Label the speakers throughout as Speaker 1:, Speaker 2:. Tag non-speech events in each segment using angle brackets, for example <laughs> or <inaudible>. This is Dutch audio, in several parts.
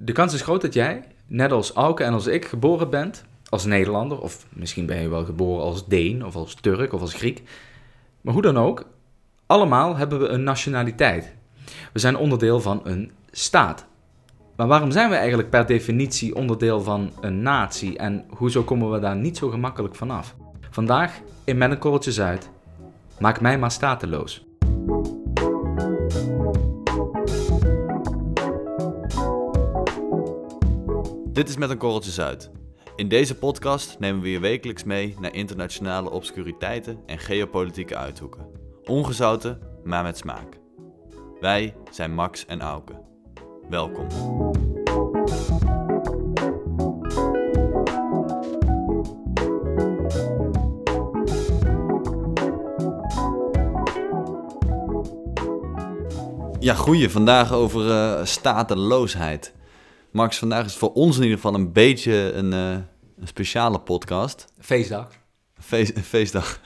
Speaker 1: De kans is groot dat jij, net als Auke en als ik, geboren bent als Nederlander. Of misschien ben je wel geboren als Deen of als Turk of als Griek. Maar hoe dan ook, allemaal hebben we een nationaliteit. We zijn onderdeel van een staat. Maar waarom zijn we eigenlijk per definitie onderdeel van een natie en hoezo komen we daar niet zo gemakkelijk vanaf? Vandaag in Met Korreltje Zuid. Maak mij maar stateloos.
Speaker 2: Dit is Met een Korreltje Zuid. In deze podcast nemen we je wekelijks mee naar internationale obscuriteiten en geopolitieke uithoeken. Ongezouten, maar met smaak. Wij zijn Max en Auke. Welkom. Ja, goeie. Vandaag over eh, stateloosheid. Max, vandaag is voor ons in ieder geval een beetje een, eh, een speciale podcast.
Speaker 1: Feestdag.
Speaker 2: Feest, feestdag.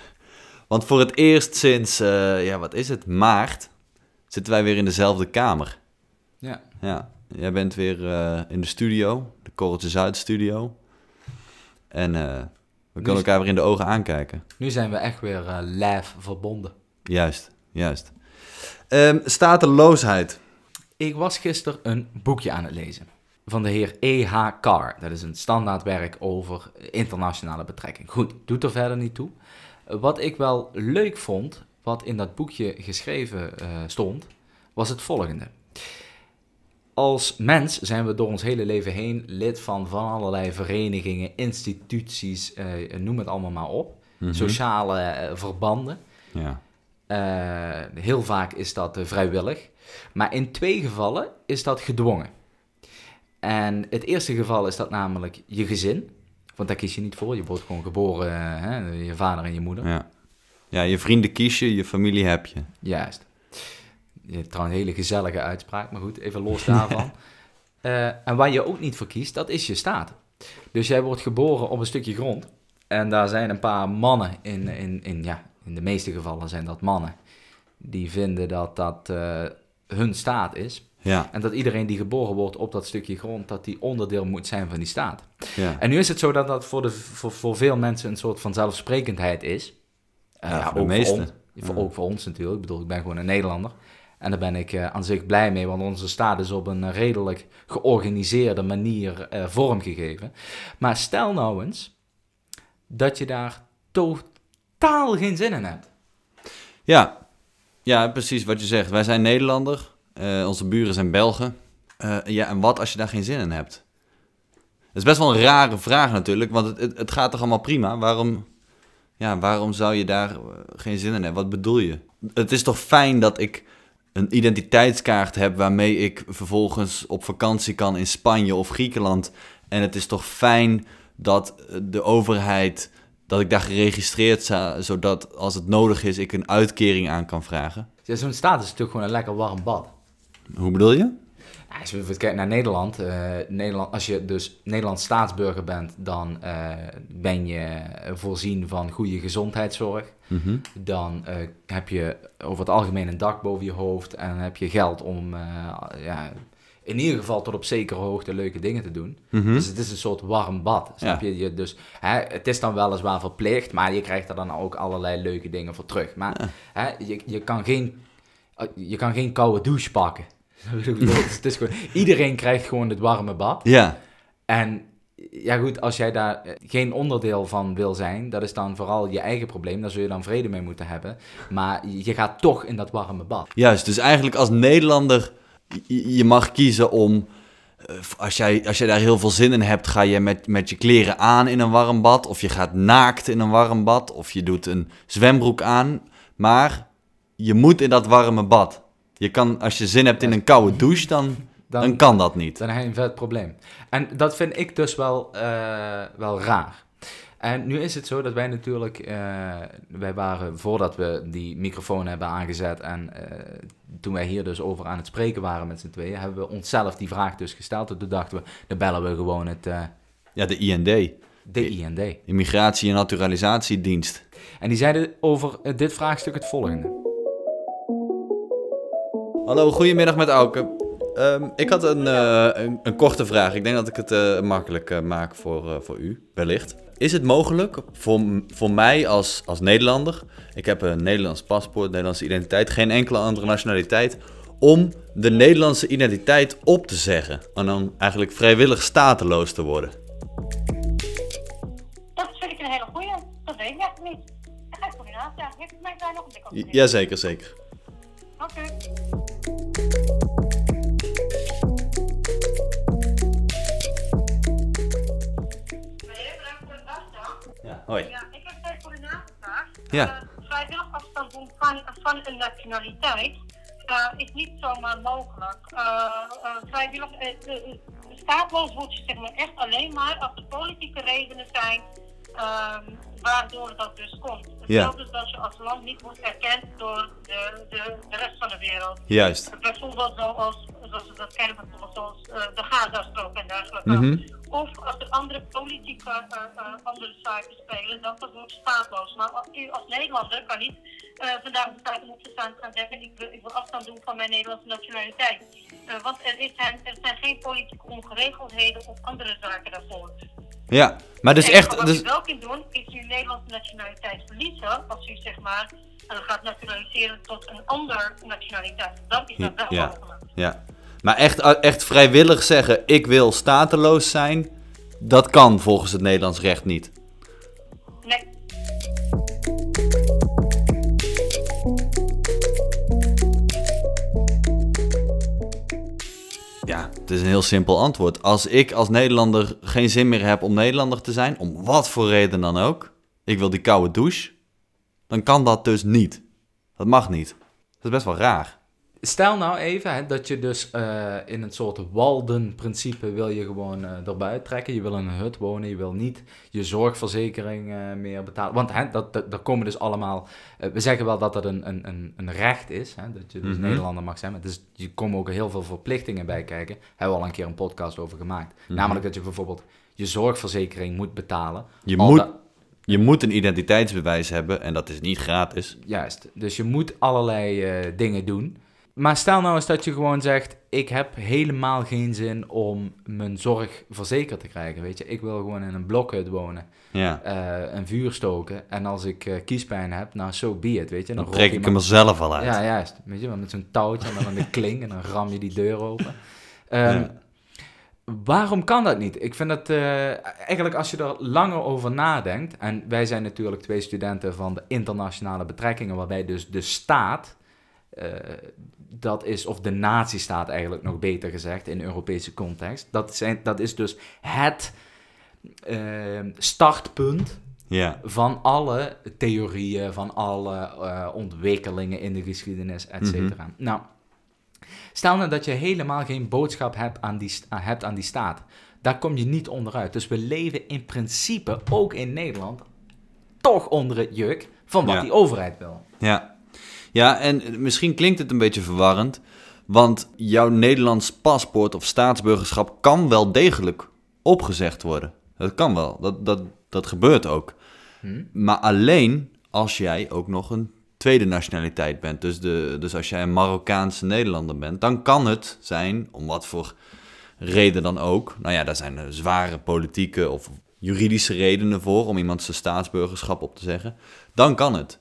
Speaker 2: Want voor het eerst sinds, eh, ja, wat is het, maart, zitten wij weer in dezelfde kamer.
Speaker 1: Ja.
Speaker 2: Ja, jij bent weer eh, in de studio, de Korreltje Zuid studio. En we kunnen elkaar weer in de ogen aankijken.
Speaker 1: Nu zijn we echt weer live verbonden.
Speaker 2: Juist, juist. Ehm stateloosheid.
Speaker 1: Ik was gisteren een boekje aan het lezen van de heer E.H. Carr. Dat is een standaardwerk over internationale betrekking. Goed, doet er verder niet toe. Wat ik wel leuk vond, wat in dat boekje geschreven eh, stond, was het volgende. Als mens zijn we door ons hele leven heen lid van van allerlei verenigingen, instituties, eh, noem het allemaal maar op.
Speaker 2: Mhm.
Speaker 1: Sociale eh, verbanden.
Speaker 2: Ja.
Speaker 1: Heel vaak is dat vrijwillig. Maar in twee gevallen is dat gedwongen. En het eerste geval is dat namelijk je gezin. Want daar kies je niet voor. Je wordt gewoon geboren, eh, hè, je vader en je moeder.
Speaker 2: ja. Ja, je vrienden kies je, je familie heb je.
Speaker 1: Juist. Je trouwens een hele gezellige uitspraak, maar goed, even los daarvan. <laughs> Eh, en waar je ook niet voor kiest, dat is je staat. Dus jij wordt geboren op een stukje grond. En daar zijn een paar mannen, in, in, in, ja, in de meeste gevallen zijn dat mannen, die vinden dat dat eh, hun staat is.
Speaker 2: Ja,
Speaker 1: En dat iedereen die geboren wordt op dat stukje grond, dat die onderdeel moet zijn van die staat.
Speaker 2: ja.
Speaker 1: En nu is het zo dat dat voor, de, voor, voor veel mensen een soort van zelfsprekendheid is. Eh,
Speaker 2: Ja, voor de
Speaker 1: ook
Speaker 2: meesten.
Speaker 1: ons, voor, ook voor ons natuurlijk. Ik bedoel, ik ben gewoon een Nederlander. En daar ben ik eh, aan zich blij mee, want onze staat is op een eh, redelijk georganiseerde manier vormgegeven. Maar stel nou eens dat je daar totaal geen zin in hebt.
Speaker 2: Ja, ja, precies wat je zegt. Wij zijn Nederlander, eh, onze buren zijn Belgen. Eh, ja, en wat als je daar geen zin in hebt? Dat is best wel een rare vraag natuurlijk, want het, het, gaat toch allemaal prima? Waarom, ja, waarom zou je daar eh, geen zin in hebben? Wat bedoel je? Het is toch fijn dat ik een identiteitskaart heb waarmee ik vervolgens op vakantie kan in Spanje of Griekenland. En het is toch fijn dat de overheid, dat ik daar geregistreerd sta, zodat als het nodig is ik een uitkering aan kan vragen.
Speaker 1: Ja, Zo'n staat is natuurlijk gewoon een lekker warm bad.
Speaker 2: Hoe bedoel je?
Speaker 1: Ja, als je bijvoorbeeld kijkt naar Nederland, eh, Nederland, als je dus Nederlands staatsburger bent, dan eh, ben je voorzien van goede gezondheidszorg.
Speaker 2: Mhm.
Speaker 1: Dan eh, heb je over het algemeen een dak boven je hoofd en heb je geld om ja, in ieder geval tot op zekere hoogte leuke dingen te doen.
Speaker 2: Mhm.
Speaker 1: Dus het is een soort warm bad. Snap je? je dus, hè, het is dan weliswaar verplicht, maar je krijgt er dan ook allerlei leuke dingen voor terug. Maar hè, je, je, kan geen, je kan geen koude douche pakken. <laughs> Het is gewoon, iedereen krijgt gewoon het warme bad.
Speaker 2: Ja,
Speaker 1: En ja goed, als jij daar eh, geen onderdeel van wil zijn, dat is dan vooral je eigen probleem. Daar zul je dan vrede mee moeten hebben. Maar je gaat toch in dat warme bad.
Speaker 2: juist. Dus eigenlijk als Nederlander, je, je mag kiezen om, eh, als jij, als jij daar heel veel zin in hebt, ga je met, met je kleren aan in een warm bad. Of je gaat naakt in een warm bad. Of je doet een zwembroek aan. Maar je moet in dat warme bad. Je kan, als je zin hebt in een koude douche, dan, dan,
Speaker 1: Dan,
Speaker 2: kan dat niet.
Speaker 1: dan heb je een vet probleem. En dat vind ik dus wel, eh, wel raar. En nu is het zo dat wij natuurlijk, eh, wij waren voordat we die microfoon hebben aangezet en eh, toen wij hier dus over aan het spreken waren met z'n tweeën, hebben we onszelf die vraag dus gesteld. En toen dachten we, dan bellen we gewoon het,
Speaker 2: Ja, de IND,
Speaker 1: de IND.
Speaker 2: Immigratie- en Naturalisatiedienst.
Speaker 1: En die zeiden over dit vraagstuk het volgende.
Speaker 2: Hallo, goedemiddag met Auke. Ehm, ik had een, eh, een, een korte vraag. Ik denk dat ik het eh, makkelijk eh, maak voor, voor u, wellicht. Is het mogelijk voor, voor mij als, als Nederlander, ik heb een Nederlands paspoort, Nederlandse identiteit, geen enkele andere nationaliteit, om de Nederlandse identiteit op te zeggen en dan eigenlijk vrijwillig stateloos te worden?
Speaker 3: Dat vind ik een hele goeie. Dat weet ik echt niet. Daar ga ik voor het mij een
Speaker 2: Jazeker, zeker.
Speaker 3: Oké.
Speaker 2: Hoi.
Speaker 3: Ja, ik heb tijd voor de navraag.
Speaker 2: Ja.
Speaker 3: Uh, vrijwillig afstand doen van, van een nationaliteit uh, is niet zomaar mogelijk. Uh, vrijwillig, staatloos word je zeg maar echt alleen maar als er politieke redenen zijn um, waardoor dat dus komt. Hetzelfde ja. dat je als land niet wordt erkend door de, de, de rest van de wereld.
Speaker 2: Juist.
Speaker 3: Bijvoorbeeld zoals, zoals we dat kennen, bijvoorbeeld zoals uh, de Gazastrook en dergelijke.
Speaker 2: Mm -hmm.
Speaker 3: Er andere politieke uh, uh, andere zaken spelen, dan wordt het staatloos. Maar als, u als Nederlander kan niet vandaag de tijd moeten staan en zeggen ik wil, ik wil afstand doen van mijn Nederlandse nationaliteit. want er, is, er zijn geen politieke ongeregeldheden of andere zaken daarvoor.
Speaker 2: Ja, maar dus
Speaker 3: en
Speaker 2: echt...
Speaker 3: Wat
Speaker 2: dus...
Speaker 3: u wel kunt doen, is uw Nederlandse nationaliteit verliezen als u zeg maar gaat naturaliseren tot een andere nationaliteit. Dan is dat wel
Speaker 2: ja.
Speaker 3: mogelijk.
Speaker 2: Ja, maar echt, echt vrijwillig zeggen, ik wil stateloos zijn, dat kan volgens het Nederlands recht niet.
Speaker 3: Nee.
Speaker 2: Ja, het is een heel simpel antwoord. Als ik als Nederlander geen zin meer heb om Nederlander te zijn, om wat voor reden dan ook, ik wil die koude douche, dan kan dat dus niet. Dat mag niet. Dat is best wel raar.
Speaker 1: Stel nou even hè, dat je dus uh, in een soort Walden-principe wil je gewoon uh, erbuiten trekken. Je wil in een hut wonen, je wil niet je zorgverzekering uh, meer betalen. Want hè, dat, dat, dat komen dus allemaal... we zeggen wel dat dat een, een, een recht is, hè, dat je dus
Speaker 2: Mhm.
Speaker 1: Nederlander mag zijn. Maar dus, je komen ook heel veel verplichtingen bij kijken. Hebben we al een keer een podcast over gemaakt.
Speaker 2: Mhm.
Speaker 1: Namelijk dat je bijvoorbeeld je zorgverzekering moet betalen.
Speaker 2: Je moet, je moet een identiteitsbewijs hebben en dat is niet gratis.
Speaker 1: Juist, dus je moet allerlei eh, dingen doen. Maar stel nou eens dat je gewoon zegt: Ik heb helemaal geen zin om mijn zorg verzekerd te krijgen. Weet je, ik wil gewoon in een blokhut wonen,
Speaker 2: Ja,
Speaker 1: eh, een vuur stoken. En als ik eh, kiespijn heb, nou, so be it. Weet je,
Speaker 2: dan trek ik hem er zelf al uit.
Speaker 1: Ja, juist. Weet je, wel, met zo'n touwtje en dan aan de <laughs> kling en dan ram je die deur open. Ehm,
Speaker 2: Ja.
Speaker 1: Waarom kan dat niet? Ik vind het eh, eigenlijk als je er langer over nadenkt. En wij zijn natuurlijk twee studenten van de internationale betrekkingen, waarbij dus de staat, eh, dat is, of de nazistaat eigenlijk nog beter gezegd in Europese context, dat, zijn, dat is dus het eh, startpunt van alle theorieën, van alle eh, ontwikkelingen in de geschiedenis, et cetera. Nou, stel nou dat je helemaal geen boodschap hebt aan, die, hebt aan die staat. Daar kom je niet onderuit. Dus we leven in principe, ook in Nederland, toch onder het juk van wat
Speaker 2: Ja.
Speaker 1: die overheid wil.
Speaker 2: ja. Ja, en misschien klinkt het een beetje verwarrend, want jouw Nederlands paspoort of staatsburgerschap kan wel degelijk opgezegd worden. Dat kan wel, dat, dat, dat gebeurt ook.
Speaker 1: Hm?
Speaker 2: Maar alleen als jij ook nog een tweede nationaliteit bent. Dus, de, dus als jij een Marokkaanse Nederlander bent, dan kan het zijn, om wat voor reden dan ook. Nou ja, daar zijn zware politieke of juridische redenen voor om iemand zijn staatsburgerschap op te zeggen. Dan kan het.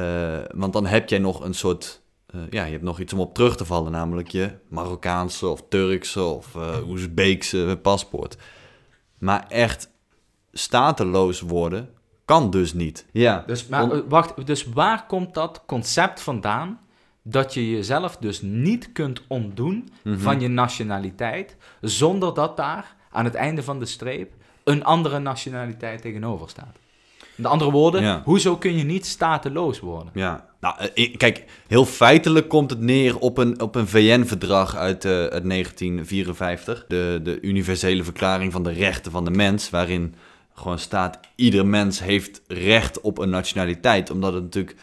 Speaker 2: Eh, want dan heb jij nog een soort. eh, ja, je hebt nog iets om op terug te vallen, namelijk je Marokkaanse of Turkse of eh Oezbeekse paspoort. Maar echt stateloos worden kan dus niet. Ja,
Speaker 1: Dus, maar,
Speaker 2: Om-
Speaker 1: wacht, dus waar komt dat concept vandaan dat je jezelf dus niet kunt ontdoen
Speaker 2: Mhm.
Speaker 1: van je nationaliteit, zonder dat daar aan het einde van de streep een andere nationaliteit tegenover staat? Met andere woorden,
Speaker 2: Ja.
Speaker 1: hoezo kun je niet stateloos worden?
Speaker 2: Ja, nou, eh, kijk, heel feitelijk komt het neer op een, op een VN-verdrag uit, eh, uit 1954. De, de Universele Verklaring van de Rechten van de Mens, waarin gewoon staat... ieder mens heeft recht op een nationaliteit. Omdat het natuurlijk...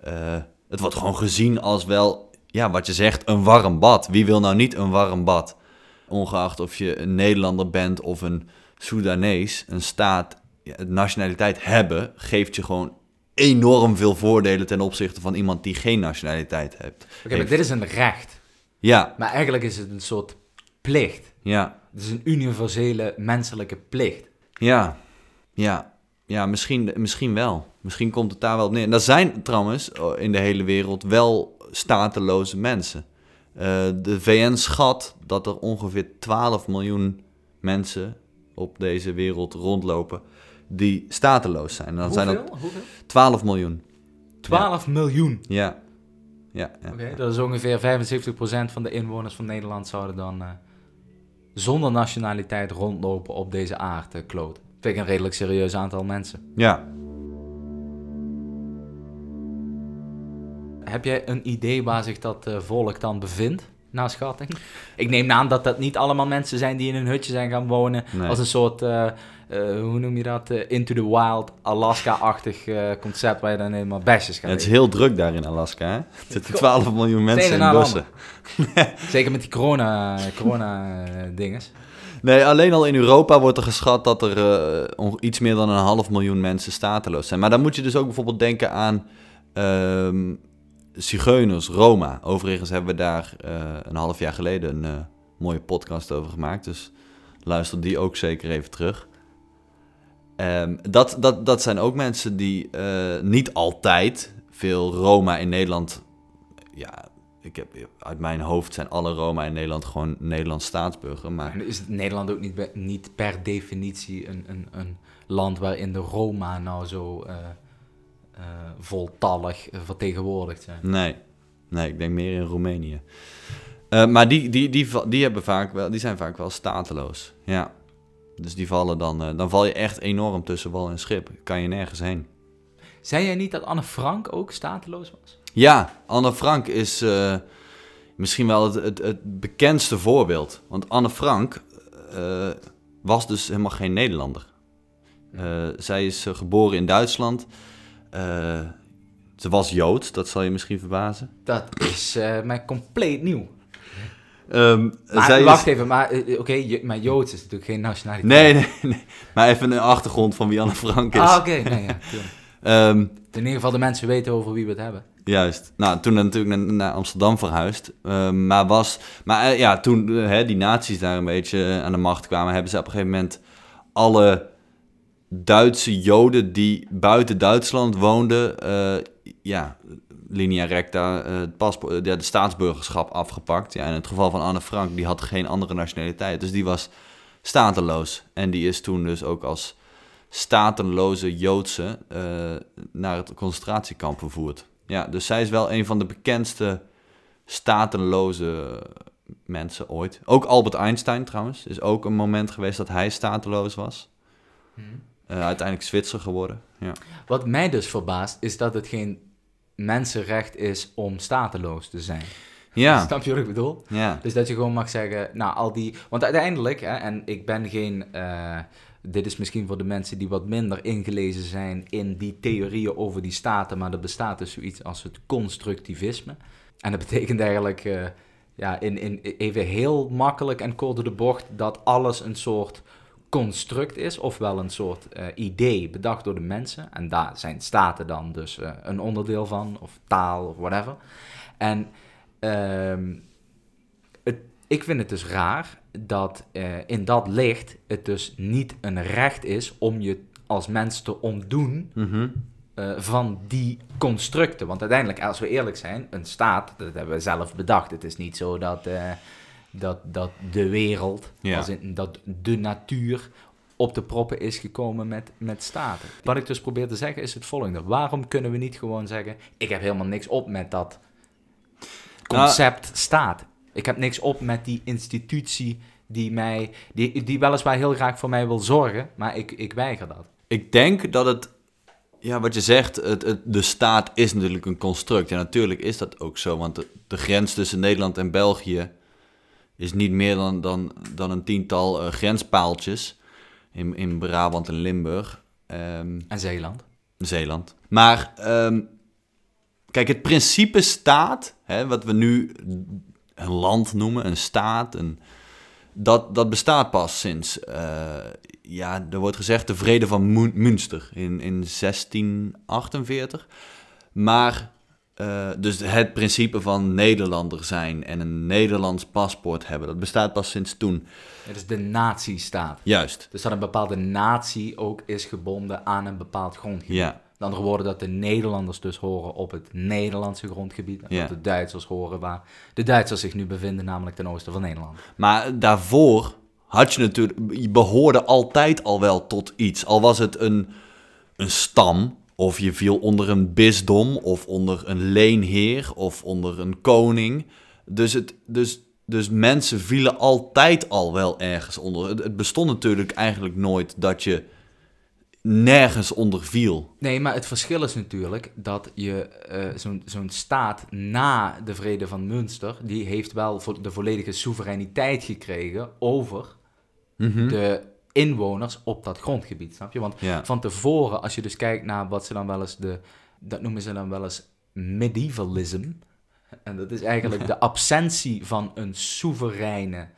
Speaker 2: eh, het wordt gewoon gezien als wel, ja, wat je zegt, een warm bad. Wie wil nou niet een warm bad? Ongeacht of je een Nederlander bent of een Soedanees, een staat, nationaliteit hebben, geeft je gewoon enorm veel voordelen ten opzichte van iemand die geen nationaliteit heeft.
Speaker 1: Oké, maar dit is een recht.
Speaker 2: Ja,
Speaker 1: Maar eigenlijk is het een soort plicht.
Speaker 2: ja,
Speaker 1: Het is een universele menselijke plicht.
Speaker 2: ja, ja. Ja, misschien, misschien wel. Misschien komt het daar wel op neer. En er zijn trouwens oh, in de hele wereld wel stateloze mensen. Eh, de VN schat dat er ongeveer 12 miljoen mensen op deze wereld rondlopen die stateloos zijn. En dan zijn dat
Speaker 1: Hoeveel?
Speaker 2: 12 miljoen.
Speaker 1: 12 miljoen.
Speaker 2: Ja. Ja, ja.
Speaker 1: Oké, dat is ongeveer 75% van de inwoners van Nederland zouden dan eh, zonder nationaliteit rondlopen op deze aardkloot. Vind ik een redelijk serieus aantal mensen.
Speaker 2: ja.
Speaker 1: Heb jij een idee waar zich dat eh, volk dan bevindt, naar schatting? Ik neem aan dat dat niet allemaal mensen zijn die in een hutje zijn gaan wonen.
Speaker 2: Nee.
Speaker 1: Als een soort, eh, hoe noem je dat, eh, Into the Wild, Alaska-achtig eh, concept waar je dan helemaal besjes gaat
Speaker 2: Het is heel druk daar in Alaska, hè? Er zitten 12 miljoen mensen in bussen.
Speaker 1: Zeker met die corona, corona eh, dinges.
Speaker 2: Nee, alleen al in Europa wordt er geschat dat er eh, iets meer dan een half miljoen mensen stateloos zijn. Maar dan moet je dus ook bijvoorbeeld denken aan ehm zigeuners, Roma. Overigens hebben we daar eh, een half jaar geleden een eh, mooie podcast over gemaakt. Dus luister die ook zeker even terug. Ehm, dat, dat, dat zijn ook mensen die eh, niet altijd veel Roma in Nederland. Ja, ik heb, uit mijn hoofd zijn alle Roma in Nederland gewoon Nederlands staatsburger. Maar
Speaker 1: is Nederland ook niet, niet per definitie een, een, een land waarin de Roma nou zo eh, voltallig vertegenwoordigd zijn?
Speaker 2: Nee, nee, ik denk meer in Roemenië. Maar die, die, die, die, hebben vaak wel, die zijn vaak wel stateloos. Ja. Dus die vallen dan, eh, dan val je echt enorm tussen wal en schip. Kan je nergens heen.
Speaker 1: Zei jij niet dat Anne Frank ook stateloos was?
Speaker 2: Ja, Anne Frank is eh, misschien wel het, het, het bekendste voorbeeld. Want Anne Frank eh, was dus helemaal geen Nederlander. Zij is geboren in Duitsland. Ze was Joods, dat zal je misschien verbazen.
Speaker 1: Dat is mij compleet nieuw.
Speaker 2: Ehm,
Speaker 1: Maar
Speaker 2: is-
Speaker 1: wacht even, maar eh, oké, je- maar Joods is natuurlijk geen nationaliteit.
Speaker 2: Nee, nee, nee. Maar even een achtergrond van wie Anne Frank is.
Speaker 1: Ah, oké, nee, ja. <laughs>
Speaker 2: Ehm,
Speaker 1: In ieder geval de mensen weten over wie we het hebben.
Speaker 2: juist. Nou, toen natuurlijk naar, naar Amsterdam verhuisd. Ehm, maar was... Maar eh, ja, toen eh, hè, die nazi's daar een beetje eh, aan de macht kwamen... hebben ze op een gegeven moment alle Duitse Joden die buiten Duitsland woonden... eh, ja, linea recta, eh, het paspoort, eh, de staatsburgerschap afgepakt. Ja, in het geval van Anne Frank, die had geen andere nationaliteit. Dus die was stateloos. En die is toen dus ook als stateloze Joodse eh, naar het concentratiekamp vervoerd. Ja, dus zij is wel een van de bekendste stateloze mensen ooit. Ook Albert Einstein trouwens. Is ook een moment geweest dat hij stateloos was. Eh, uiteindelijk Zwitser geworden. Ja.
Speaker 1: Wat mij dus verbaast, is dat het geen mensenrecht is om stateloos te zijn.
Speaker 2: Ja, <laughs>
Speaker 1: Snap je wat ik bedoel?
Speaker 2: ja.
Speaker 1: Dus dat je gewoon mag zeggen, nou, al die... Want uiteindelijk, hè, en ik ben geen... eh, dit is misschien voor de mensen die wat minder ingelezen zijn in die theorieën over die staten, maar er bestaat dus zoiets als het constructivisme. En dat betekent eigenlijk, eh, ja, in, in, even heel makkelijk en kort door de bocht, dat alles een soort construct is, ofwel een soort eh, idee bedacht door de mensen. En daar zijn staten dan dus eh, een onderdeel van, of taal, of whatever. En ehm, het, ik vind het dus raar dat eh, in dat licht het dus niet een recht is om je als mens te ontdoen
Speaker 2: Mhm.
Speaker 1: van die constructen. Want uiteindelijk, als we eerlijk zijn, een staat, dat hebben we zelf bedacht. Het is niet zo dat, dat, dat de wereld,
Speaker 2: Ja.
Speaker 1: als in, dat de natuur op de proppen is gekomen met, met staten. Wat ik dus probeer te zeggen is het volgende. Waarom kunnen we niet gewoon zeggen, ik heb helemaal niks op met dat concept staat. Ik heb niks op met die institutie die mij, die, die weliswaar heel graag voor mij wil zorgen, maar ik, ik weiger dat.
Speaker 2: Ik denk dat het, ja, wat je zegt, het, het, de staat is natuurlijk een construct. En natuurlijk is dat ook zo, want de, de grens tussen Nederland en België is niet meer dan, dan, dan een tiental eh, grenspaaltjes in, in Brabant en Limburg. Ehm,
Speaker 1: En Zeeland.
Speaker 2: Zeeland. Maar ehm, kijk, het principe staat, hè, wat we nu een land noemen, een staat, een, dat, dat bestaat pas sinds, eh, ja, er wordt gezegd de vrede van Münster in, in 1648. Maar eh, dus het principe van Nederlander zijn en een Nederlands paspoort hebben, dat bestaat pas sinds toen.
Speaker 1: Het is de nazistaat.
Speaker 2: Juist.
Speaker 1: Dus dat een bepaalde natie ook is gebonden aan een bepaald grondgebied.
Speaker 2: Ja.
Speaker 1: Met andere woorden, dat de Nederlanders dus horen op het Nederlandse grondgebied. En
Speaker 2: Ja.
Speaker 1: dat de Duitsers horen waar de Duitsers zich nu bevinden, namelijk ten oosten van Nederland.
Speaker 2: Maar daarvoor had je natuurlijk, je behoorde altijd al wel tot iets. Al was het een, een stam, of je viel onder een bisdom, of onder een leenheer, of onder een koning. Dus, het, dus, dus mensen vielen altijd al wel ergens onder. Het, het bestond natuurlijk eigenlijk nooit dat je nergens onder viel.
Speaker 1: Nee, maar het verschil is natuurlijk dat je eh, zo'n zo'n staat na de vrede van Münster, die heeft wel vo- de volledige soevereiniteit gekregen over de inwoners op dat grondgebied, snap je? Want
Speaker 2: Ja.
Speaker 1: van tevoren, als je dus kijkt naar wat ze dan wel eens de, dat noemen ze dan wel eens medievalism, en dat is eigenlijk <laughs> de absentie van een soevereine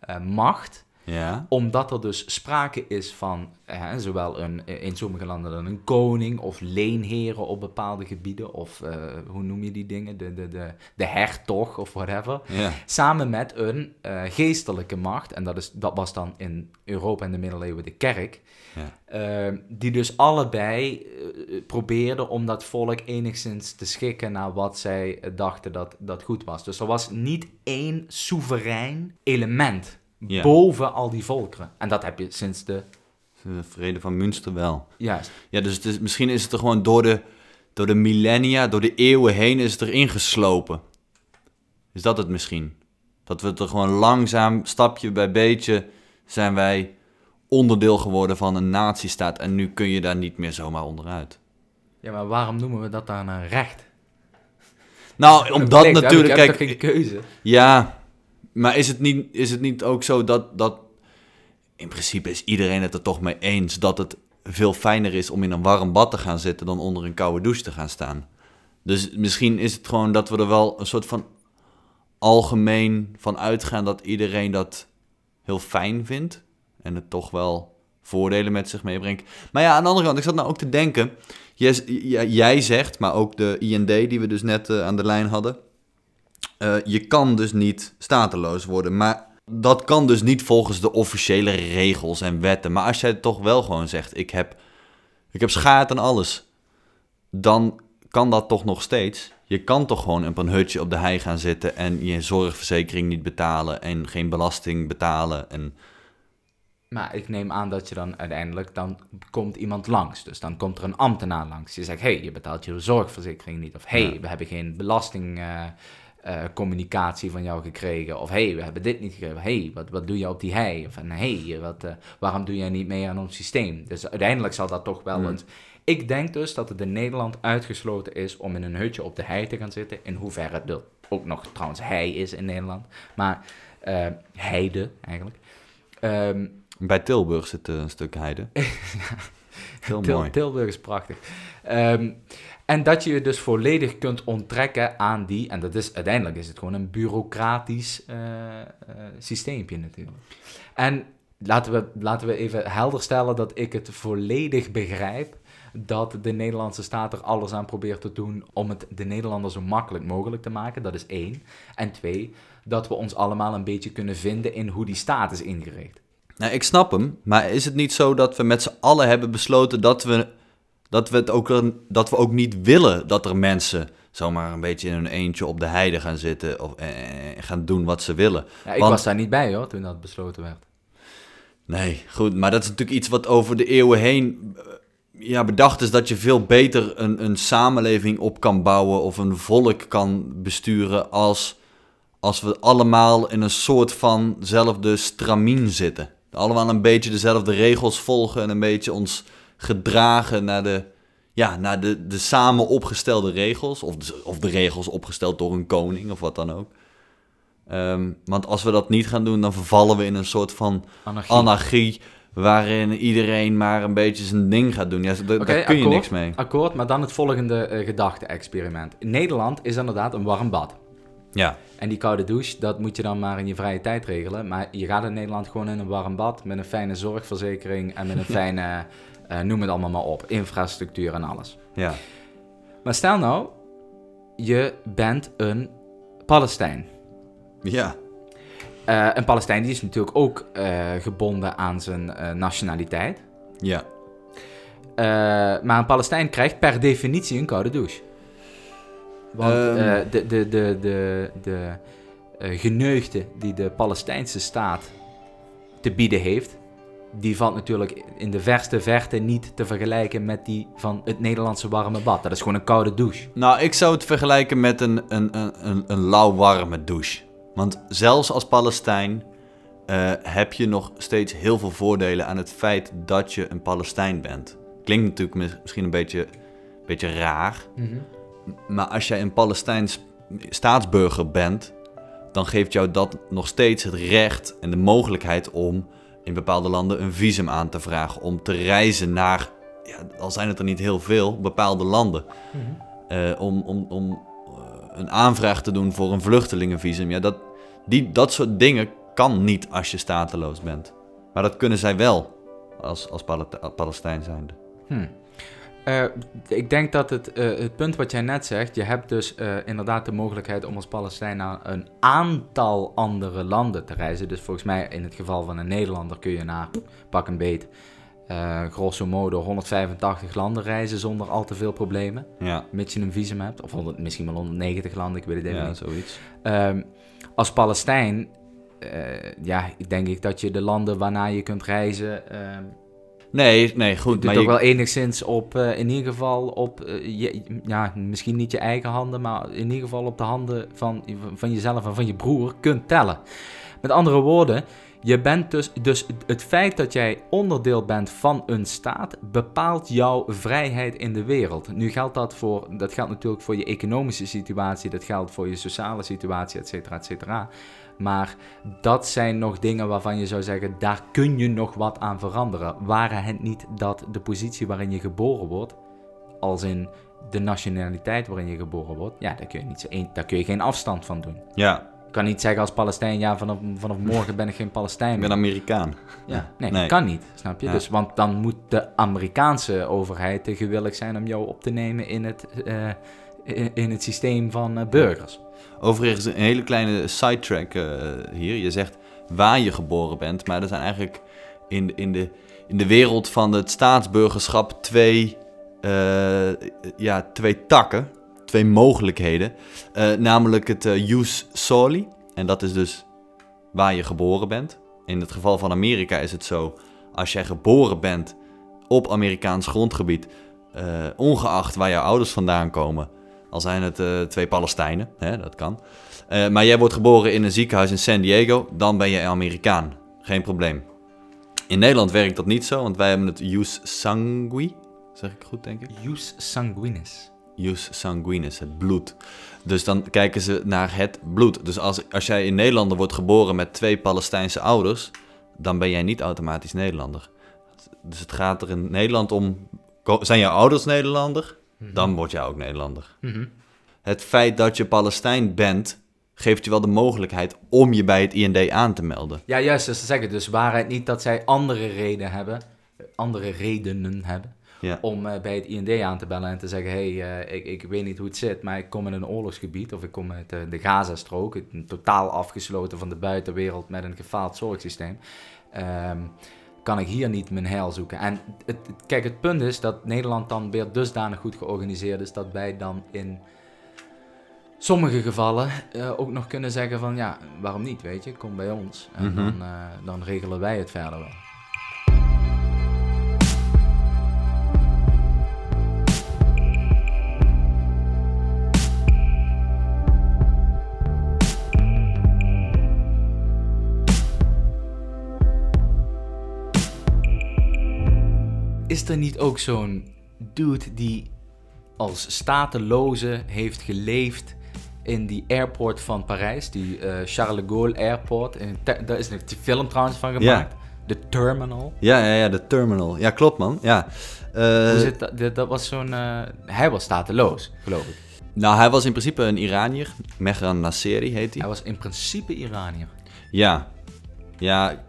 Speaker 1: eh, macht,
Speaker 2: Ja.
Speaker 1: omdat er dus sprake is van eh, zowel een, in sommige landen dan een koning of leenheren op bepaalde gebieden, of eh, hoe noem je die dingen, de, de, de, de hertog of whatever,
Speaker 2: Ja.
Speaker 1: samen met een eh, geestelijke macht, en dat, is, dat was dan in Europa in de middeleeuwen de kerk,
Speaker 2: Ja.
Speaker 1: eh, die dus allebei probeerden om dat volk enigszins te schikken naar wat zij dachten dat, dat goed was. Dus er was niet één soeverein element
Speaker 2: Ja.
Speaker 1: boven al die volkeren. En dat heb je sinds de...
Speaker 2: De vrede van Münster wel.
Speaker 1: Juist.
Speaker 2: Ja, dus het is, misschien is het er gewoon door de, door de millennia, door de eeuwen heen is het erin geslopen. Is dat het misschien? Dat we het er gewoon langzaam, stapje bij beetje, zijn wij onderdeel geworden van een nazistaat. En nu kun je daar niet meer zomaar onderuit.
Speaker 1: Ja, maar waarom noemen we dat dan een recht?
Speaker 2: Nou, <laughs> omdat natuurlijk,
Speaker 1: Je hebt
Speaker 2: kijk,
Speaker 1: toch geen keuze?
Speaker 2: ja, maar is het niet, is het niet ook zo dat, dat, in principe is iedereen het er toch mee eens dat het veel fijner is om in een warm bad te gaan zitten dan onder een koude douche te gaan staan. Dus misschien is het gewoon dat we er wel een soort van algemeen van uitgaan dat iedereen dat heel fijn vindt en het toch wel voordelen met zich meebrengt. Maar ja, aan de andere kant, ik zat nou ook te denken, jij, jij- zegt, maar ook de IND die we dus net eh, aan de lijn hadden, eh, je kan dus niet stateloos worden, maar dat kan dus niet volgens de officiële regels en wetten. Maar als jij toch wel gewoon zegt, ik heb, ik heb schaat en alles, dan kan dat toch nog steeds. Je kan toch gewoon op een hutje op de hei gaan zitten en je zorgverzekering niet betalen en geen belasting betalen. En,
Speaker 1: Maar ik neem aan dat je dan uiteindelijk, dan komt iemand langs. Dus dan komt er een ambtenaar langs. Die zegt, hé, hey, je betaalt je zorgverzekering niet. Of hé, hey,
Speaker 2: Ja.
Speaker 1: we hebben geen belastingcommunicatie van jou gekregen. Of hé, hey, we hebben dit niet. Hé, hey, wat, wat doe je op die hei? Of hé, hey, wat, eh, waarom doe jij niet mee aan ons systeem? Dus uiteindelijk zal dat toch wel
Speaker 2: Hmm.
Speaker 1: eens... Ik denk dus dat het in Nederland uitgesloten is om in een hutje op de hei te gaan zitten. In hoeverre er ook nog trouwens hei is in Nederland. Maar eh, heide eigenlijk. Ehm,
Speaker 2: bij Tilburg zit eh, een stuk heide. <laughs> Heel
Speaker 1: Til-
Speaker 2: mooi.
Speaker 1: Tilburg is prachtig. Ehm, en dat je je dus volledig kunt onttrekken aan die, en dat is uiteindelijk is het gewoon een bureaucratisch eh, eh, systeempje natuurlijk. En laten we, laten we even helder stellen dat ik het volledig begrijp dat de Nederlandse staat er alles aan probeert te doen om het de Nederlander zo makkelijk mogelijk te maken. Dat is één. En twee, dat we ons allemaal een beetje kunnen vinden in hoe die staat is ingericht.
Speaker 2: Nou, ik snap hem, maar is het niet zo dat we met z'n allen hebben besloten dat we, dat we, het ook, dat we ook niet willen dat er mensen zomaar een beetje in hun eentje op de heide gaan zitten of eh, gaan doen wat ze willen?
Speaker 1: Ja, ik
Speaker 2: Want-
Speaker 1: was daar niet bij hoor, toen dat besloten werd.
Speaker 2: Nee, goed, maar dat is natuurlijk iets wat over de eeuwen heen eh, ja, bedacht is dat je veel beter een, een samenleving op kan bouwen of een volk kan besturen als, als we allemaal in een soort vanzelfde stramien zitten. Allemaal een beetje dezelfde regels volgen en een beetje ons gedragen naar de, ja, naar de, de samen opgestelde regels. Of de, of de regels opgesteld door een koning of wat dan ook. Ehm, want als we dat niet gaan doen, dan vervallen we in een soort van
Speaker 1: Anarchie.
Speaker 2: anarchie. Waarin iedereen maar een beetje zijn ding gaat doen. Ja, daar, kun je niks mee.
Speaker 1: Akkoord, maar dan het volgende eh, gedachte-experiment. Nederland is inderdaad een warm bad.
Speaker 2: Ja,
Speaker 1: En die koude douche, dat moet je dan maar in je vrije tijd regelen. Maar je gaat in Nederland gewoon in een warm bad met een fijne zorgverzekering en met een <laughs> fijne, eh, noem het allemaal maar op, infrastructuur en alles.
Speaker 2: ja.
Speaker 1: Maar stel nou, je bent een Palestijn.
Speaker 2: Ja.
Speaker 1: Eh, een Palestijn die is natuurlijk ook eh, gebonden aan zijn nationaliteit.
Speaker 2: Ja.
Speaker 1: Maar een Palestijn krijgt per definitie een koude douche. Want
Speaker 2: Ehm.
Speaker 1: eh, de, de, de, de, de geneugde die de Palestijnse staat te bieden heeft, die valt natuurlijk in de verste verte niet te vergelijken met die van het Nederlandse warme bad. Dat is gewoon een koude douche.
Speaker 2: Nou, ik zou het vergelijken met een, een, een, een, een lauw-warme douche. Want zelfs als Palestijn eh, heb je nog steeds heel veel voordelen aan het feit dat je een Palestijn bent. Klinkt natuurlijk mis- misschien een beetje, beetje raar. Maar als jij een Palestijns staatsburger bent, dan geeft jou dat nog steeds het recht en de mogelijkheid om in bepaalde landen een visum aan te vragen. Om te reizen naar, ja, al zijn het er niet heel veel, bepaalde landen. Eh, om om, om eh, een aanvraag te doen voor een vluchtelingenvisum. Ja, dat, die, dat soort dingen kan niet als je stateloos bent. Maar dat kunnen zij wel als, als Pal- Palestijn zijnde.
Speaker 1: Hm. Eh, ik denk dat het, eh, het punt wat jij net zegt, je hebt dus eh, inderdaad de mogelijkheid om als Palestijn naar een aantal andere landen te reizen. Dus volgens mij in het geval van een Nederlander kun je naar pak een beet, grosso modo 185 landen reizen zonder al te veel problemen.
Speaker 2: Ja,
Speaker 1: Mits je een visum hebt, of 100, misschien wel 190 landen, ik weet het even
Speaker 2: ja
Speaker 1: niet.
Speaker 2: zoiets.
Speaker 1: Ehm, als Palestijn, ja, denk ik dat je de landen waarnaar je kunt reizen, ehm,
Speaker 2: Nee, nee, goed.
Speaker 1: doet
Speaker 2: Maar
Speaker 1: ook
Speaker 2: je,
Speaker 1: wel enigszins op, eh, in ieder geval op, eh, je, ja, misschien niet je eigen handen, maar in ieder geval op de handen van, van jezelf en van je broer kunt tellen. Met andere woorden, je bent dus, dus het feit dat jij onderdeel bent van een staat bepaalt jouw vrijheid in de wereld. Nu geldt dat voor, dat geldt natuurlijk voor je economische situatie, dat geldt voor je sociale situatie, et cetera, et cetera. Maar dat zijn nog dingen waarvan je zou zeggen, daar kun je nog wat aan veranderen. Waren het niet dat de positie waarin je geboren wordt, als in de nationaliteit waarin je geboren wordt, ja, daar kun je, niet daar kun je geen afstand van doen.
Speaker 2: ja,
Speaker 1: Je kan niet zeggen als Palestijn, ja, vanaf, vanaf morgen ben ik geen Palestijn
Speaker 2: ik ben Amerikaan.
Speaker 1: Ja, nee,
Speaker 2: Nee.
Speaker 1: dat kan niet, snap je?
Speaker 2: Ja.
Speaker 1: Dus, want dan moet de Amerikaanse overheid te gewillig zijn om jou op te nemen in het, eh, in, in het systeem van eh, burgers.
Speaker 2: Overigens een hele kleine sidetrack eh, hier. Je zegt waar je geboren bent, maar er zijn eigenlijk in, in, de, in de wereld van het staatsburgerschap twee, eh, ja, twee takken, twee mogelijkheden. Eh, namelijk het jus soli, en dat is dus waar je geboren bent. In het geval van Amerika is het zo, als jij geboren bent op Amerikaans grondgebied, ongeacht waar jouw ouders vandaan komen, al zijn het eh, twee Palestijnen, hè, dat kan. Eh, maar jij wordt geboren in een ziekenhuis in San Diego, dan ben je Amerikaan. Geen probleem. In Nederland werkt dat niet zo, want wij hebben het jus sanguis. Zeg ik goed, denk ik?
Speaker 1: Jus sanguinis.
Speaker 2: Jus sanguinis, het bloed. Dus dan kijken ze naar het bloed. Dus als, als jij in Nederland wordt geboren met twee Palestijnse ouders, dan ben jij niet automatisch Nederlander. Dus het gaat er in Nederland om, zijn jouw ouders Nederlander? Dan word jij ook Nederlander.
Speaker 1: Mhm.
Speaker 2: Het feit dat je Palestijn bent, geeft je wel de mogelijkheid om je bij het IND aan te melden.
Speaker 1: Ja, juist, dus te zeggen. Dus waar het niet dat zij andere redenen hebben, andere redenen hebben,
Speaker 2: Ja.
Speaker 1: om eh, bij het IND aan te bellen en te zeggen, hé, hey, eh, ik, ik weet niet hoe het zit, maar ik kom in een oorlogsgebied, of ik kom uit eh, de Gazastrook, totaal afgesloten van de buitenwereld met een gefaald zorgsysteem. Ehm, kan ik hier niet mijn heil zoeken. En het, kijk, het punt is dat Nederland dan weer dusdanig goed georganiseerd is dat wij dan in sommige gevallen eh, ook nog kunnen zeggen van ja, waarom niet, weet je, kom bij ons. En
Speaker 2: Mhm.
Speaker 1: dan, eh, dan regelen wij het verder wel. Is er niet ook zo'n dude die als stateloze heeft geleefd in die airport van Parijs, die eh, Charles de Gaulle Airport. En daar is een film trouwens van gemaakt. De Terminal.
Speaker 2: Ja, ja, ja, de terminal. Ja, klopt man. Ja. Eh,
Speaker 1: Hoe zit dat? Dat- Dat was zo'n. eh, hij was stateloos, geloof ik.
Speaker 2: nou, hij was in principe een Iranier. Mehran Nasseri heet hij.
Speaker 1: Hij was in principe Iranier.
Speaker 2: Ja. Ja.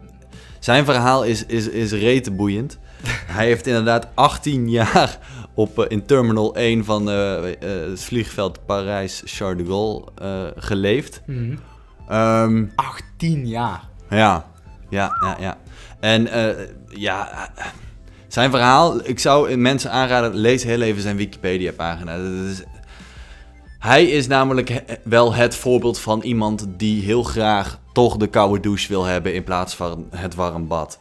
Speaker 2: Zijn verhaal is, is, is rete boeiend. <laughs> hij heeft inderdaad 18 jaar op, eh, in Terminal 1 van eh, eh, het vliegveld Parijs-Charles de Gaulle geleefd. Ehm,
Speaker 1: 18 jaar.
Speaker 2: ja, ja, ja, ja. En ja, zijn verhaal, ik zou mensen aanraden, lees heel even zijn Wikipedia-pagina. Dat is- Hij is namelijk wel het voorbeeld van iemand die heel graag toch de koude douche wil hebben in plaats van het warm bad.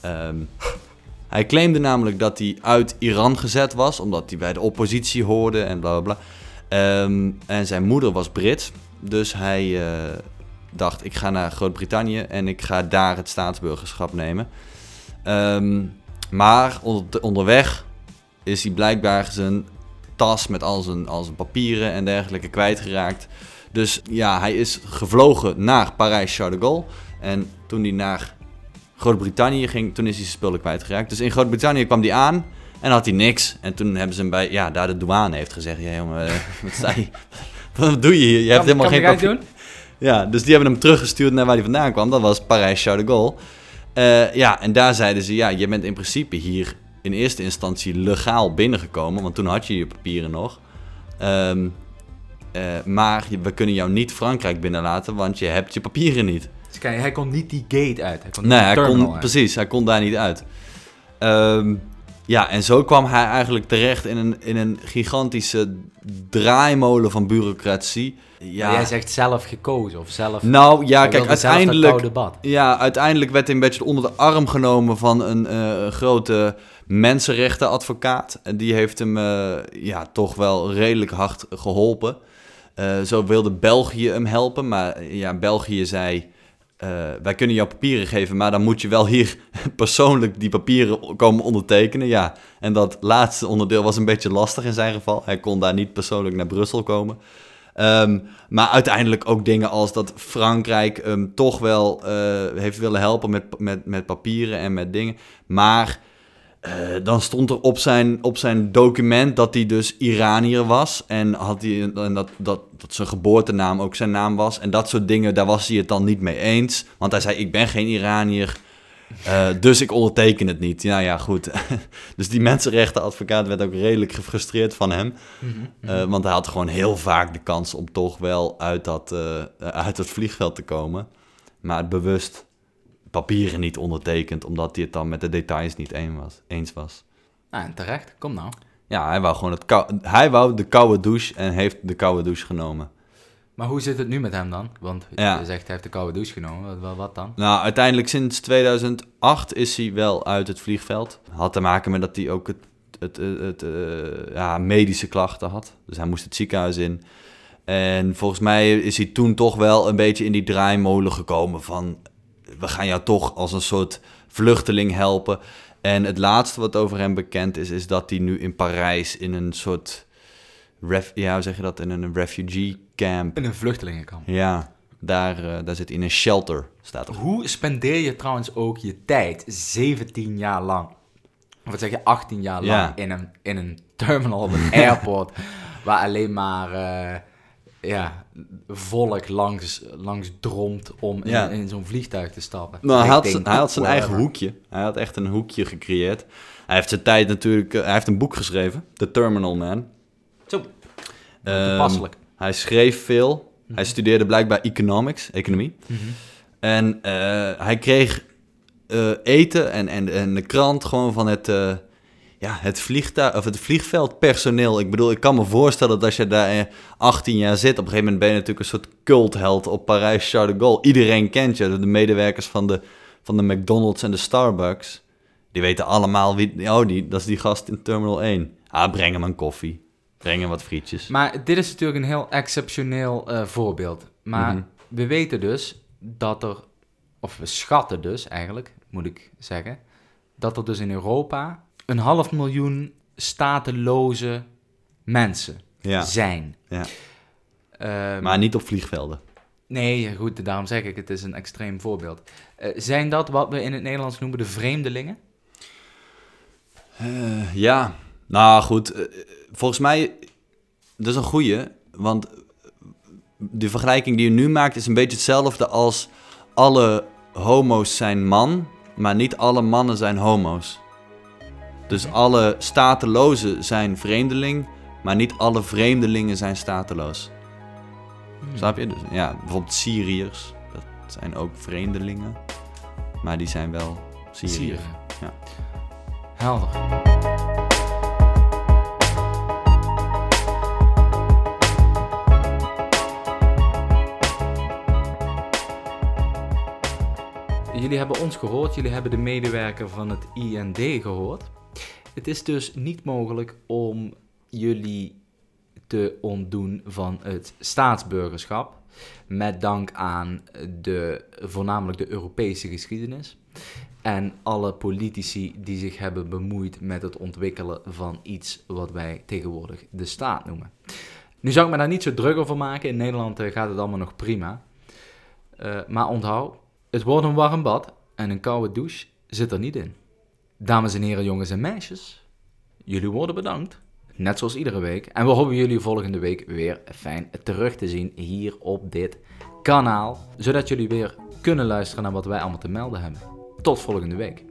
Speaker 2: Ehm, <laughs> hij claimde namelijk dat hij uit Iran gezet was, omdat hij bij de oppositie hoorde en bla bla bla. Ehm, en zijn moeder was Brits, dus hij eh, dacht: ik ga naar Groot-Brittannië en ik ga daar het staatsburgerschap nemen. Ehm, maar onder, onderweg is hij blijkbaar zijn tas met al zijn, al zijn papieren en dergelijke kwijtgeraakt. Dus ja, hij is gevlogen naar Parijs-Charles de Gaulle. En toen hij naar Groot-Brittannië ging, toen is hij zijn spullen kwijtgeraakt. Dus in Groot-Brittannië kwam hij aan en had hij niks. En toen hebben ze hem bij, ja, daar de douane heeft gezegd: Ja, jongen, eh, <laughs> wat sta je? <laughs> Wat doe je hier? Je hebt helemaal geen papier.
Speaker 1: doen? <laughs>
Speaker 2: Ja, dus die hebben hem teruggestuurd naar waar hij vandaan kwam. Dat was Parijs-Charles de Gaulle. Eh, ja, en daar zeiden ze, ja, je bent in principe hier in eerste instantie legaal binnengekomen, want toen had je je papieren nog. Ehm, eh, maar we kunnen jou niet Frankrijk binnenlaten, want je hebt je papieren niet.
Speaker 1: Dus kijk, hij kon niet die gate uit. Hij kon
Speaker 2: Nee, hij kon,
Speaker 1: uit.
Speaker 2: precies, hij kon daar niet uit. Ehm, ja, en zo kwam hij eigenlijk terecht in een, in een gigantische draaimolen van bureaucratie. Ja,
Speaker 1: Jij zegt zelf gekozen of zelf...
Speaker 2: nou ja, kijk, uiteindelijk... Ja, uiteindelijk werd hij een beetje onder de arm genomen van een eh, grote mensenrechtenadvocaat. En die heeft hem eh, ja, toch wel redelijk hard geholpen. Eh, zo wilde België hem helpen, maar ja, België zei... eh, wij kunnen jou papieren geven, maar dan moet je wel hier <laughs> persoonlijk die papieren komen ondertekenen. Ja, en dat laatste onderdeel was een beetje lastig in zijn geval. Hij kon daar niet persoonlijk naar Brussel komen. Ehm, maar uiteindelijk ook dingen als dat Frankrijk hem toch wel eh, heeft willen helpen met, met, met papieren en met dingen. Maar eh, dan stond er op zijn, op zijn document dat hij dus Iranier was. En, had hij, en dat, dat, dat zijn geboortenaam ook zijn naam was. En dat soort dingen, daar was hij het dan niet mee eens. Want hij zei, ik ben geen Iranier. eh, dus ik onderteken het niet. Nou ja, goed. <laughs> dus die mensenrechtenadvocaat werd ook redelijk gefrustreerd van hem. Eh, want hij had gewoon heel vaak de kans om toch wel uit dat, uit dat vliegveld te komen. Maar bewust papieren niet ondertekend, omdat hij het dan met de details niet een was, eens was.
Speaker 1: Nou, en terecht. Kom nou.
Speaker 2: Ja, hij wou gewoon het kou- hij wou de koude douche en heeft de koude douche genomen.
Speaker 1: Maar hoe zit het nu met hem dan? Want
Speaker 2: Ja.
Speaker 1: je zegt hij heeft de koude douche genomen. Wat, wat, dan?
Speaker 2: Nou, uiteindelijk sinds 2008 is hij wel uit het vliegveld. Had te maken met dat hij ook het, het, het, het, eh, ja, medische klachten had. Dus hij moest het ziekenhuis in. En volgens mij is hij toen toch wel een beetje in die draaimolen gekomen van... we gaan jou toch als een soort vluchteling helpen. En het laatste wat over hem bekend is, is dat hij nu in Parijs in een soort... Ref, ja, hoe zeg je dat? In een refugee camp.
Speaker 1: In een vluchtelingenkamp.
Speaker 2: Ja, daar, eh, daar zit hij in een shelter, staat er.
Speaker 1: Hoe spendeer je trouwens ook je tijd 17 jaar lang? Of wat zeg je, 18 jaar lang
Speaker 2: Ja.
Speaker 1: in, een, in een terminal op een <laughs> airport... waar alleen maar eh, ja, volk langs, langs dromt om in,
Speaker 2: Ja.
Speaker 1: in zo'n vliegtuig te stappen.
Speaker 2: Nou, hij, had zijn, hij had zijn eigen hoekje. Hij had echt een hoekje gecreëerd. Hij heeft zijn tijd natuurlijk... eh, hij heeft een boek geschreven, The Terminal Man.
Speaker 1: Zo,
Speaker 2: Ehm,
Speaker 1: toepasselijk.
Speaker 2: hij schreef veel. Hij studeerde blijkbaar economics, economie. En eh, hij kreeg eh, eten en, en, en de krant gewoon van het, eh, ja, het, vliegtuig, of het vliegveldpersoneel. Ik bedoel, ik kan me voorstellen dat als je daar eh, 18 jaar zit... op een gegeven moment ben je natuurlijk een soort cultheld op Parijs-Charles de Gaulle. Iedereen kent je, de medewerkers van de, van de McDonald's en de Starbucks. Die weten allemaal wie... Oh, die, dat is die gast in Terminal 1. Ah, breng hem een koffie. Breng hem wat frietjes.
Speaker 1: Maar dit is natuurlijk een heel exceptioneel eh, voorbeeld. Maar
Speaker 2: Mhm.
Speaker 1: we weten dus dat er, of we schatten dus eigenlijk, moet ik zeggen, dat er dus in Europa een half miljoen stateloze mensen
Speaker 2: Ja,
Speaker 1: zijn.
Speaker 2: ja.
Speaker 1: Ehm,
Speaker 2: maar niet op vliegvelden.
Speaker 1: Nee, goed, daarom zeg ik, het is een extreem voorbeeld. Eh, zijn dat wat we in het Nederlands noemen de vreemdelingen?
Speaker 2: Eh, ja, nou goed. eh, volgens mij, dat is een goeie. Want de vergelijking die je nu maakt is een beetje hetzelfde als alle homo's zijn man, maar niet alle mannen zijn homo's. Dus alle statelozen zijn vreemdeling, maar niet alle vreemdelingen zijn stateloos.
Speaker 1: Hmm.
Speaker 2: Snap je? Dus, ja, bijvoorbeeld Syriërs, dat zijn ook vreemdelingen, maar die zijn wel Syriërs.
Speaker 1: Syrië.
Speaker 2: Ja.
Speaker 1: Helder. Jullie hebben ons gehoord, jullie hebben de medewerker van het IND gehoord. Het is dus niet mogelijk om jullie te ontdoen van het staatsburgerschap. Met dank aan de, voornamelijk de Europese geschiedenis. En alle politici die zich hebben bemoeid met het ontwikkelen van iets wat wij tegenwoordig de staat noemen. Nu zou ik me daar niet zo druk over maken. In Nederland eh, gaat het allemaal nog prima. Eh, maar onthoud, het wordt een warm bad en een koude douche zit er niet in. Dames en heren, jongens en meisjes, jullie worden bedankt. Net zoals iedere week. En we hopen jullie volgende week weer fijn terug te zien hier op dit kanaal. Zodat jullie weer kunnen luisteren naar wat wij allemaal te melden hebben. Tot volgende week.